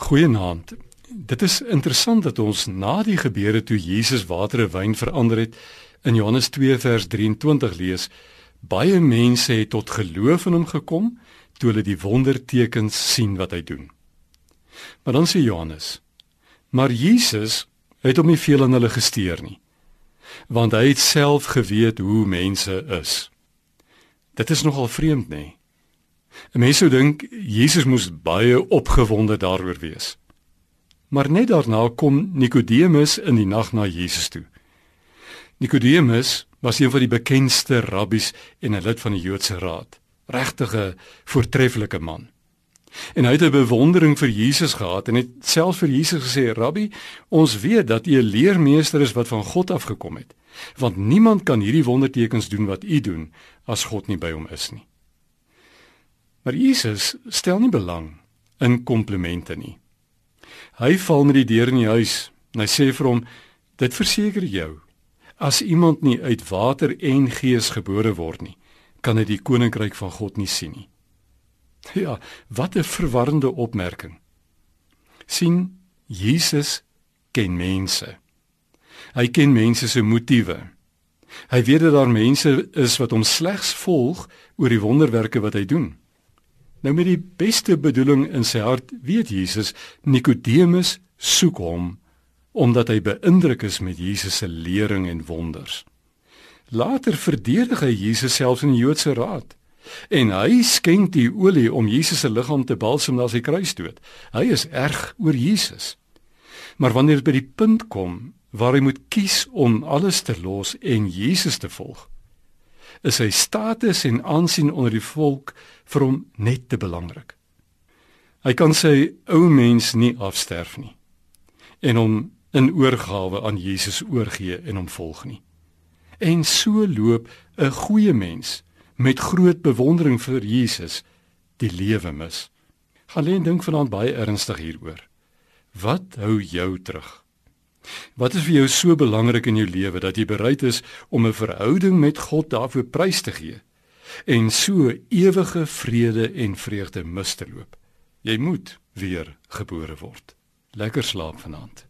Goeienaand. Dit is interessant dat ons na die gebeure toe Jesus water in wyn verander het in Johannes 2 vers 23 lees, baie mense het tot geloof in hom gekom toe hulle die wondertekens sien wat hy doen. Maar dan sê Johannes: "Maar Jesus het hom nie veel aan hulle gesteer nie, want hy het self geweet hoe mense is." Dit is nogal vreemd, nê? Nee? 'n Mens sou dink Jesus moes baie opgewonde daaroor wees. Maar net daarna kom Nikodemus in die nag na Jesus toe. Nikodemus was een van die bekendste rabbies en 'n lid van die Joodse Raad. Regtig 'n voortreffelike man. En hy het 'n bewondering vir Jesus gehad en het self vir Jesus gesê: "Rabbi, ons weet dat u 'n leermeester is wat van God afgekom het, want niemand kan hierdie wondertekens doen wat u doen as God nie by hom is nie." Maar Jesus stel nie belang in komplimente nie. Hy val met die deur in die huis en hy sê vir hom: "Dit verseker jou, as iemand nie uit water en gees gebore word nie, kan hy die koninkryk van God nie sien nie." Ja, wat 'n verwarrende opmerking. sien Jesus ken mense. Hy ken mense se motiewe. Hy weet dat daar mense is wat hom slegs volg oor die wonderwerke wat hy doen. Nou met die beste bedoeling in sy hart weet Jesus Nikodemus soek hom omdat hy beïndruk is met Jesus se lering en wonders. Later verdedig hy Jesus selfs in die Joodse raad en hy skenk die olie om Jesus se liggaam te balsem na sy kruisdood. Hy is erg oor Jesus. Maar wanneer dit by die punt kom waar hy moet kies om alles te los en Jesus te volg, is sy status en aansien onder die volk vir hom net te belangrik. Hy kan sy ou mens nie afsterf nie en hom in oorgawe aan Jesus oorgee en hom volg nie. En so loop 'n goeie mens met groot bewondering vir Jesus die lewe mis. Gaan lê en dink vanaand baie ernstig hieroor. Wat hou jou terug? Wat is vir jou so belangrik in jou lewe dat jy bereid is om 'n verhouding met God daarvoor prys te gee en so ewige vrede en vreugde mis te loop? Jy moet weer gebore word. Lekker slaap vanaand.